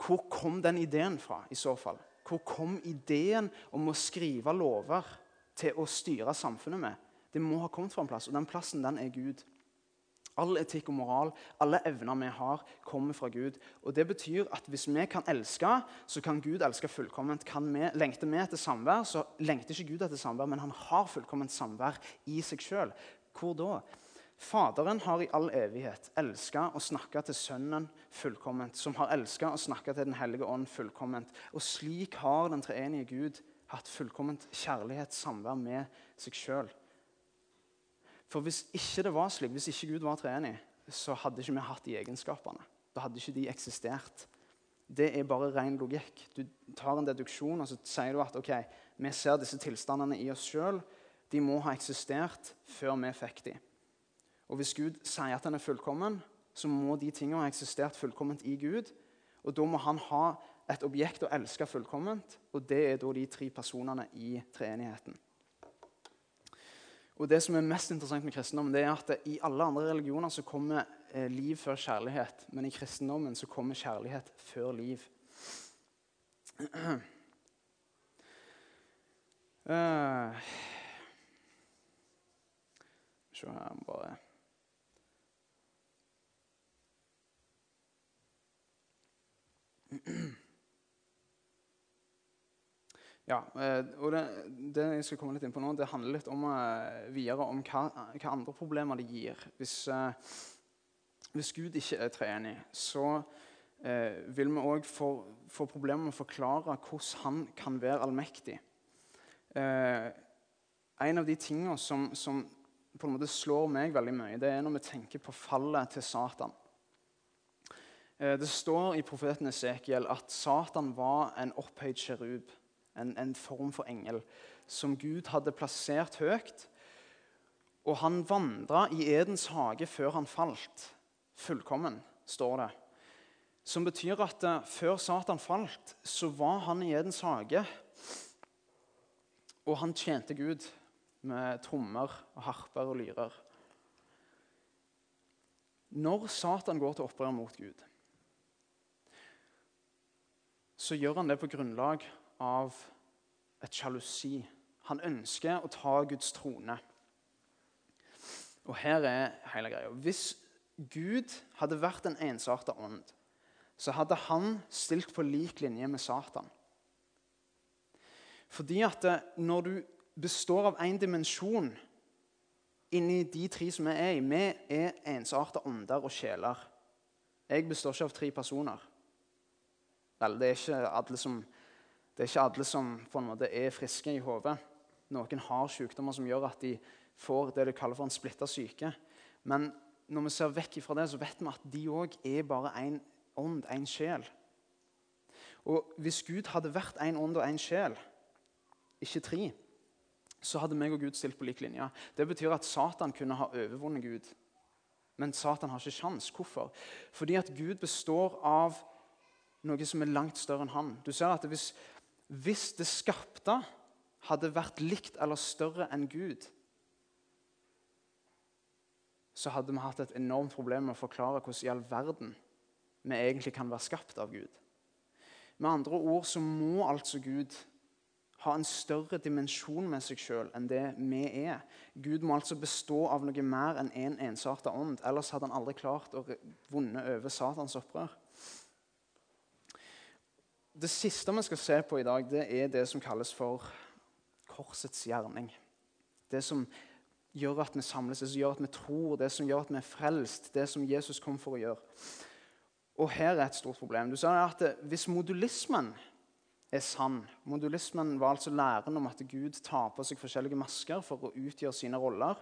hvor kom den ideen fra i så fall? Hvor kom ideen om å skrive lover til å styre samfunnet med? Det må ha kommet fra en plass, og den plassen den er Gud. All etikk og moral, alle evner vi har, kommer fra Gud. Og Det betyr at hvis vi kan elske, så kan Gud elske fullkomment. Kan vi, lengter vi etter samvær, så lengter ikke Gud etter samvær, men han har fullkomment samvær i seg sjøl. Hvor da? Faderen har i all evighet elska og snakka til Sønnen fullkomment, som har elska og snakka til Den hellige ånd fullkomment. Og slik har den treenige Gud hatt fullkomment kjærlighet, samvær med seg sjøl. For hvis ikke det var slik, hvis ikke Gud var treenig, så hadde ikke vi hatt de egenskapene. Da hadde ikke de eksistert. Det er bare ren logikk. Du tar en deduksjon og så sier du at ok, vi ser disse tilstandene i oss sjøl. De må ha eksistert før vi fikk de. Og Hvis Gud sier at han er fullkommen, så må de tingene ha eksistert fullkomment i Gud. Og Da må han ha et objekt å elske fullkomment, og det er da de tre personene i treenigheten. Og Det som er mest interessant med kristendommen, det er at i alle andre religioner så kommer eh, liv før kjærlighet, men i kristendommen så kommer kjærlighet før liv. Uh, Se her, bare Ja, eh, og det, det, jeg skal komme litt inn på nå, det handler litt om, uh, videre om hva, hva, andre problemer det gir. Hvis, uh, hvis Gud ikke er treenig, så vil vi òg få, få, problemer med å forklare hvordan han kan være allmektig. en av de tingene som, som, på en måte slår meg veldig mye, det er når vi tenker på fallet til Satan. Det står i profeten Esekiel at Satan var en opphøyd kjerub en, en form for engel, som Gud hadde plassert høyt. Og han vandra i Edens hage før han falt. Fullkommen, står det. Som betyr at uh, før Satan falt, så var han i Edens hage. Og han tjente Gud med trommer og harper og lyrer. Når Satan går til opprør mot Gud, så gjør han det på grunnlag av et sjalusi. Han ønsker å ta Guds trone. Og her er hele greia. Hvis Gud hadde vært en ensarta ånd, så hadde han stilt på lik linje med Satan. Fordi at når du består av én dimensjon inni de tre som vi er i Vi er ensarta ånder og sjeler. Jeg består ikke av tre personer. Vel, det er ikke alle som det er ikke alle som på en måte er friske i hodet. Noen har sykdommer som gjør at de får det du kaller for en splitta syke. Men når vi ser vekk fra det, så vet vi at de òg er bare én ånd, én sjel. Og Hvis Gud hadde vært én ånd og én sjel, ikke tre, så hadde meg og Gud stilt på lik linje. Det betyr at Satan kunne ha overvunnet Gud. men Satan har ikke sjans. Hvorfor? Fordi at Gud består av noe som er langt større enn han. Du ser at Hvis, hvis det skapte hadde vært likt eller større enn Gud, så hadde vi hatt et enormt problem med å forklare hvordan i all verden vi egentlig kan være skapt av Gud. Med andre ord så må altså Gud ha en større dimensjon med seg sjøl enn det vi er. Gud må altså bestå av noe mer enn én en ensarta ånd. Ellers hadde han aldri klart å vunne over Satans opprør. Det siste vi skal se på i dag, det er det som kalles for korsets gjerning. Det som gjør at vi samles, det som gjør at vi tror, det som gjør at vi er frelst. Det som Jesus kom for å gjøre. Og her er et stort problem. Du ser at Hvis modulismen er sann Modulismen var altså læren om at Gud tar på seg forskjellige masker for å utgjøre sine roller.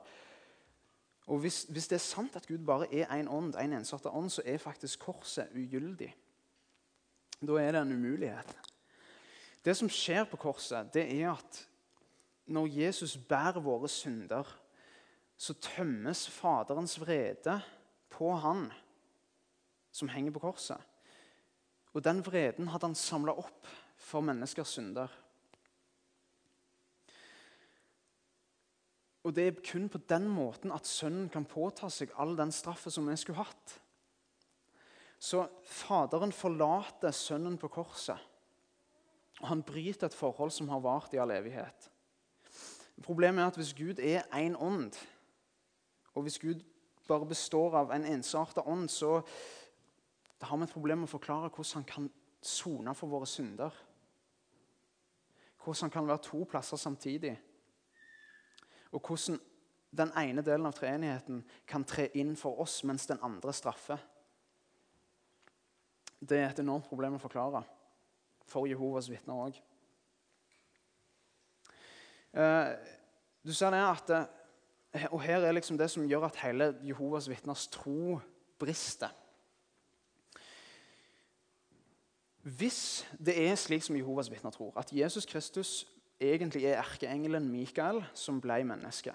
Og hvis, hvis det er sant at Gud bare er én ånd, en ensartet ånd, så er faktisk korset ugyldig. Da er det en umulighet. Det som skjer på korset, det er at når Jesus bærer våre synder, så tømmes Faderens vrede på han som henger på korset. Og den vreden hadde han samla opp for menneskers synder. Og det er kun på den måten at sønnen kan påta seg all den straffen som vi skulle hatt. Så Faderen forlater sønnen på korset. Han bryter et forhold som har vart i all evighet. Problemet er at hvis Gud er én ånd, og hvis Gud bare består av en ensartet ånd, så har vi et problem med å forklare hvordan han kan sone for våre synder. Hvordan han kan være to plasser samtidig. Og hvordan den ene delen av treenigheten kan tre inn for oss, mens den andre straffer. Det er et enormt problem å forklare for Jehovas vitner òg. Eh, du ser det at, eh, og Her er liksom det som gjør at hele Jehovas vitners tro brister. Hvis det er slik som Jehovas vitner tror, at Jesus Kristus egentlig er erkeengelen Mikael som ble menneske,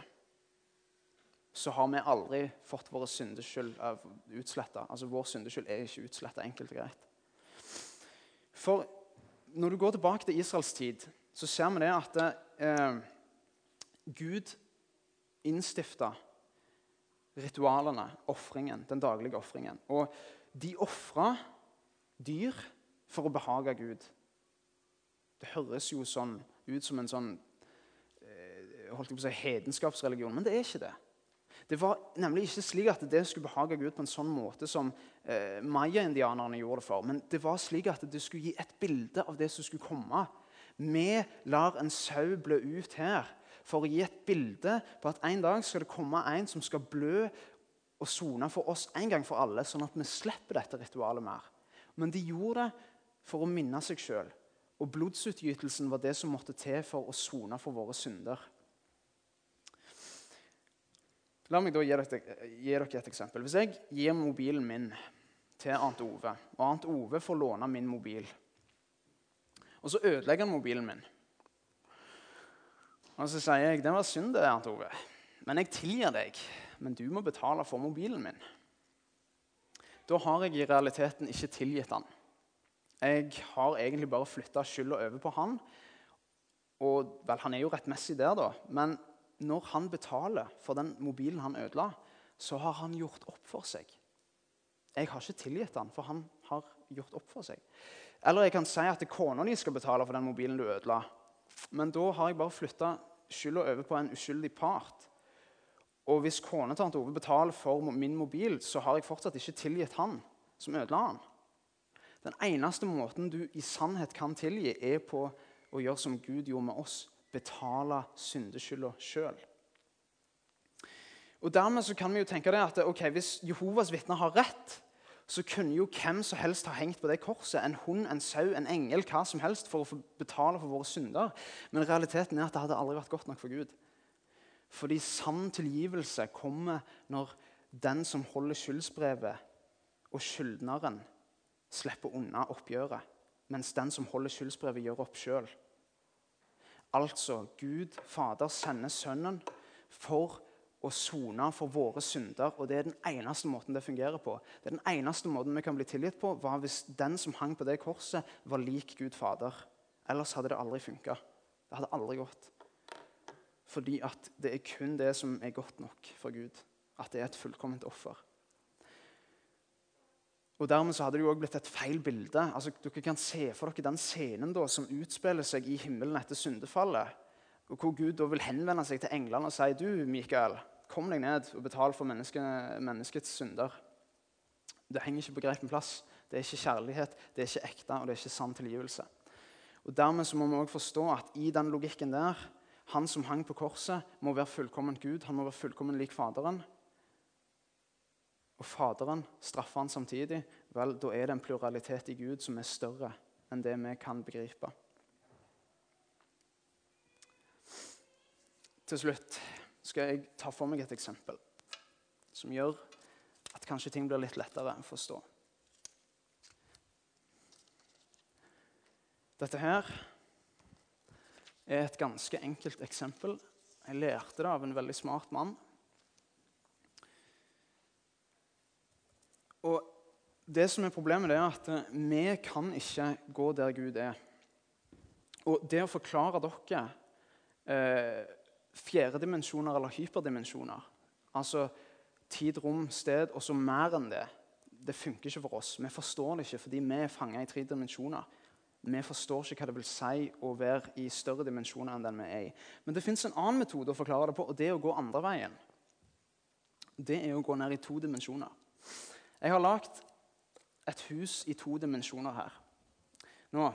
så har vi aldri fått våre syndeskyld utsletta. Altså, vår syndeskyld er ikke utsletta, enkelt og greit. For når du går tilbake til Israels tid, så ser vi det at eh, Gud innstifta ritualene, offringen, den daglige ofringen. Og de ofra dyr for å behage Gud. Det høres jo sånn ut som en sånn eh, holdt jeg på å si, hedenskapsreligion, men det er ikke det. Det var nemlig ikke slik at det skulle behage Gud på en sånn måte som eh, maya-indianerne gjorde det for. Men det var slik at det skulle gi et bilde av det som skulle komme. Vi lar en sau blø ut her for å gi et bilde på at en dag skal det komme en som skal blø og sone for oss en gang for alle, sånn at vi slipper dette ritualet mer. Men de gjorde det for å minne seg sjøl. Og blodsutgytelsen var det som måtte til for å sone for våre synder. La meg da gi dere, et eksempel. Hvis jeg gir mobilen min til Arnt Ove, og Arnt Ove får låne min mobil, og så ødelegger han mobilen min Og så sier jeg det var synd, det, Arnt Ove, men jeg tilgir deg. Men du må betale for mobilen min. Da har jeg i realiteten ikke tilgitt han. Jeg har egentlig bare flytta skylda over på han. Og vel, han er jo rettmessig der, da. Men når han betaler for den mobilen han ødela, så har han gjort opp for seg. Jeg har ikke tilgitt han, for han har gjort opp for seg. Eller jeg kan si at kona di skal betale for den mobilen du ødela. Men da har jeg bare flytta skylda over på en uskyldig part. Og hvis kona til Ove betaler for min mobil, så har jeg fortsatt ikke tilgitt han som ødela han. Den eneste måten du i sannhet kan tilgi, er på å gjøre som Gud gjorde med oss betale syndeskylda sjøl. Dermed kan vi jo tenke det at okay, Hvis Jehovas vitner har rett, så kunne jo hvem som helst ha hengt på det korset. En hund, en sau, en engel, hva som helst for å betale for våre synder. Men realiteten er at det hadde aldri vært godt nok for Gud. Fordi sann tilgivelse kommer når den som holder skyldsbrevet, og skyldneren slipper unna oppgjøret, mens den som holder skyldsbrevet, gjør opp sjøl. Altså, Gud, Fader, sender Sønnen for å sone for våre synder. Og det er den eneste måten det fungerer på. Det er den eneste måten vi kan bli tilgitt på, var hvis den som hang på det korset, var lik Gud Fader. Ellers hadde det aldri funka. Det hadde aldri gått. Fordi at det er kun det som er godt nok for Gud. At det er et fullkomment offer. Og Dermed så hadde det jo også blitt et feil bilde. Altså, dere kan se for dere den scenen da, som utspiller seg i himmelen etter syndefallet. Og Hvor Gud da vil henvende seg til englene og si du, Mikael, kom deg ned og betal for menneske, menneskets synder. Det henger ikke på greip plass. Det er ikke kjærlighet, det er ikke ekte og det er ikke sann tilgivelse. Og Dermed så må vi også forstå at i den logikken der, han som hang på korset, må være fullkommen Gud. Han må være fullkommen lik Faderen. Og Faderen straffer han samtidig. Vel, da er det en pluralitet i Gud som er større enn det vi kan begripe. Til slutt skal jeg ta for meg et eksempel som gjør at kanskje ting blir litt lettere å forstå. Dette her er et ganske enkelt eksempel. Jeg lærte det av en veldig smart mann. Og det som er Problemet er at eh, vi kan ikke gå der Gud er. Og det å forklare dere eh, fjerde dimensjoner eller hyperdimensjoner, altså tid, rom, sted og så mer enn det, det funker ikke for oss. Vi forstår det ikke fordi vi er fanga i tre dimensjoner. Vi forstår ikke hva det vil si å være i større dimensjoner enn den vi er i. Men det fins en annen metode å forklare det på, og det er å gå andre veien. Det er å gå ned i to dimensjoner. Jeg har lagd et hus i to dimensjoner her. Nå,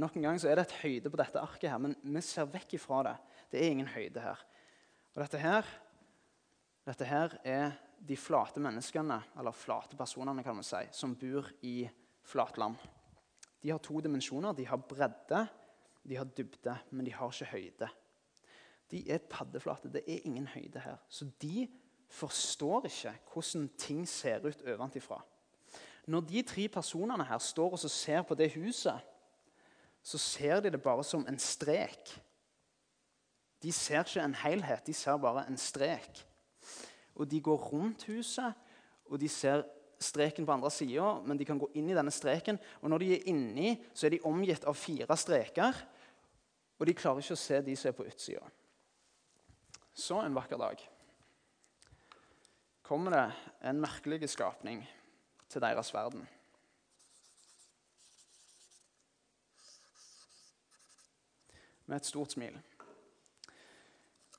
Nok en gang så er det et høyde på dette arket, her, men vi ser vekk ifra det. Det er ingen høyde her. Og dette her, dette her er de flate menneskene, eller flate personene, kan man si, som bor i flatland. De har to dimensjoner. De har bredde, de har dybde, men de har ikke høyde. De er paddeflate. Det er ingen høyde her. Så de forstår ikke hvordan ting ser ut ovenfra. Når de tre personene her står og ser på det huset, så ser de det bare som en strek. De ser ikke en helhet, de ser bare en strek. Og De går rundt huset, og de ser streken på andre sida, men de kan gå inn i denne streken. Og når de er inni, så er de omgitt av fire streker, og de klarer ikke å se de som er på utsida. Så en vakker dag kommer det en merkelig skapning til deres verden. Med et stort smil.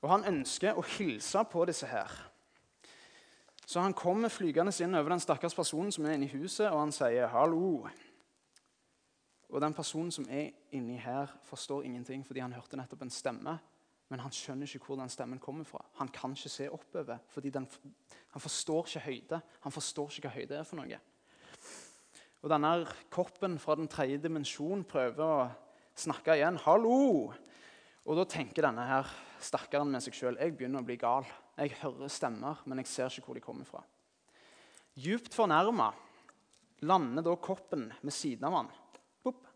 Og han ønsker å hilse på disse her. Så han kommer flygende inn over den stakkars personen som er inne i huset, og han sier 'hallo'. Og den personen som er inni her, forstår ingenting fordi han hørte nettopp en stemme men han skjønner ikke hvor den stemmen kommer fra. Han kan ikke se oppover, fordi den, han forstår ikke høyde. Han forstår ikke hva høyde er for noe. Og denne koppen fra den tredje dimensjon prøver å snakke igjen. 'Hallo!' Og da tenker denne her stakkaren med seg sjøl jeg begynner å bli gal. Jeg hører stemmer, men jeg ser ikke hvor de kommer fra. Djupt fornærma lander da koppen ved siden av han. Boop.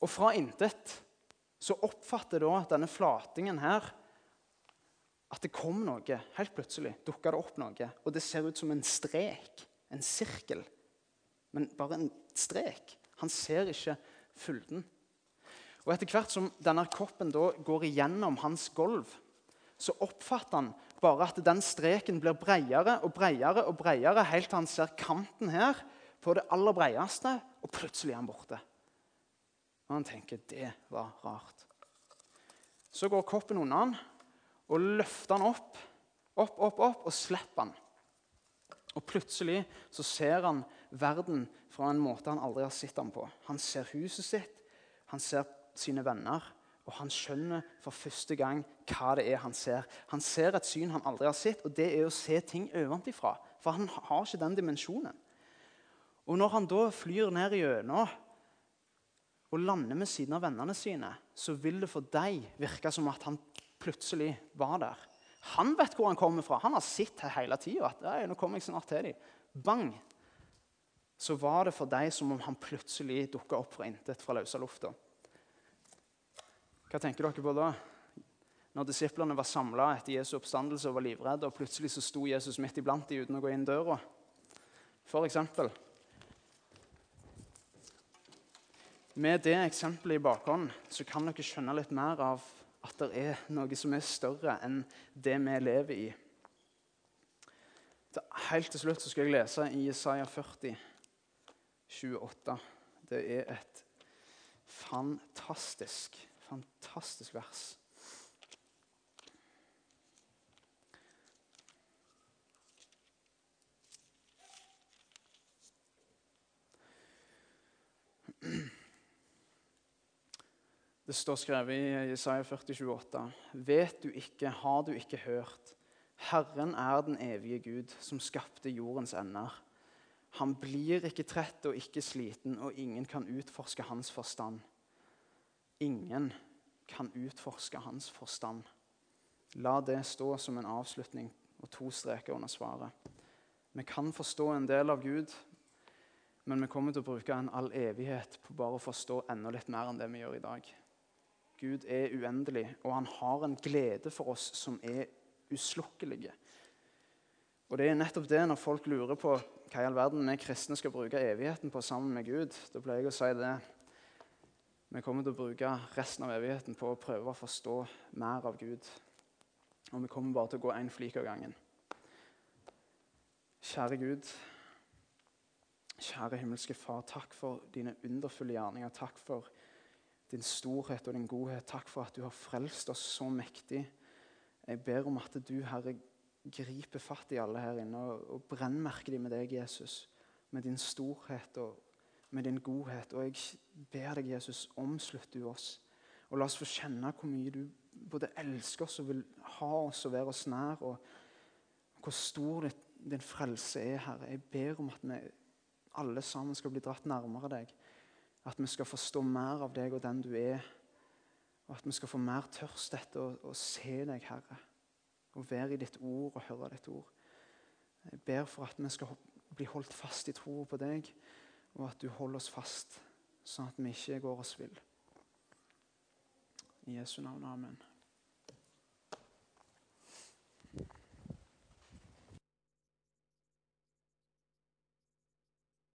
Og fra intet så oppfatter da denne flatingen her at det kom noe. Helt plutselig dukka det opp noe. Og det ser ut som en strek, en sirkel. Men bare en strek. Han ser ikke fylden. Og Etter hvert som denne koppen da går igjennom hans gulv, så oppfatter han bare at den streken blir bredere og bredere, og bredere, helt til han ser kanten her på det aller bredeste, og plutselig er han borte. Og han tenker det var rart. Så går koppen unna han og løfter han opp, opp, opp, opp og slipper han. Og Plutselig så ser han verden fra en måte han aldri har sett den på. Han ser huset sitt, han ser sine venner, og han skjønner for første gang hva det er han ser. Han ser et syn han aldri har sett, og det er å se ting ovenfra. For han har ikke den dimensjonen. Og når han da flyr ned gjennom og lander ved siden av vennene sine, så vil det for deg virke som at han plutselig var der. Han vet hvor han kommer fra. Han har sett hele tida. nå kommer jeg snart til dem. Bang! Så var det for deg som om han plutselig dukka opp fra intet fra løse lufta. Hva tenker dere på da? Når disiplene var samla etter Jesu oppstandelse og var livredde, og plutselig så sto Jesus midt iblant dem uten å gå inn døra. For eksempel. Med det eksempelet i bakhånd så kan dere skjønne litt mer av at det er noe som er større enn det vi lever i. Helt til slutt så skal jeg lese i Isaiah 40, 28. Det er et fantastisk, fantastisk vers. Det står skrevet i Jesaja 40, 28. Vet du ikke, har du ikke hørt? Herren er den evige Gud, som skapte jordens ender. Han blir ikke trett og ikke sliten, og ingen kan utforske hans forstand. Ingen kan utforske hans forstand. La det stå som en avslutning og to streker under svaret. Vi kan forstå en del av Gud, men vi kommer til å bruke en all evighet på bare å forstå enda litt mer enn det vi gjør i dag. Gud er uendelig, og han har en glede for oss som er uslukkelige. Og det er nettopp det når folk lurer på hva i all verden vi kristne skal bruke evigheten på sammen med Gud. Da pleier jeg å si det. Vi kommer til å bruke resten av evigheten på å prøve å forstå mer av Gud. Og vi kommer bare til å gå én flik av gangen. Kjære Gud, kjære himmelske Far, takk for dine underfulle gjerninger. Takk for din storhet og din godhet. Takk for at du har frelst oss så mektig. Jeg ber om at du, Herre, griper fatt i alle her inne og, og brennmerker dem med deg, Jesus. Med din storhet og med din godhet. Og jeg ber deg, Jesus, omslutt du oss. Og la oss få kjenne hvor mye du både elsker oss og vil ha oss og være oss nær. Og hvor stor din frelse er, Herre. Jeg ber om at vi alle sammen skal bli dratt nærmere deg. At vi skal forstå mer av deg og den du er. Og at vi skal få mer tørst etter å, å se deg, Herre. Og være i ditt ord og høre ditt ord. Jeg ber for at vi skal bli holdt fast i troa på deg, og at du holder oss fast, sånn at vi ikke går oss vill. I Jesu navn. Amen.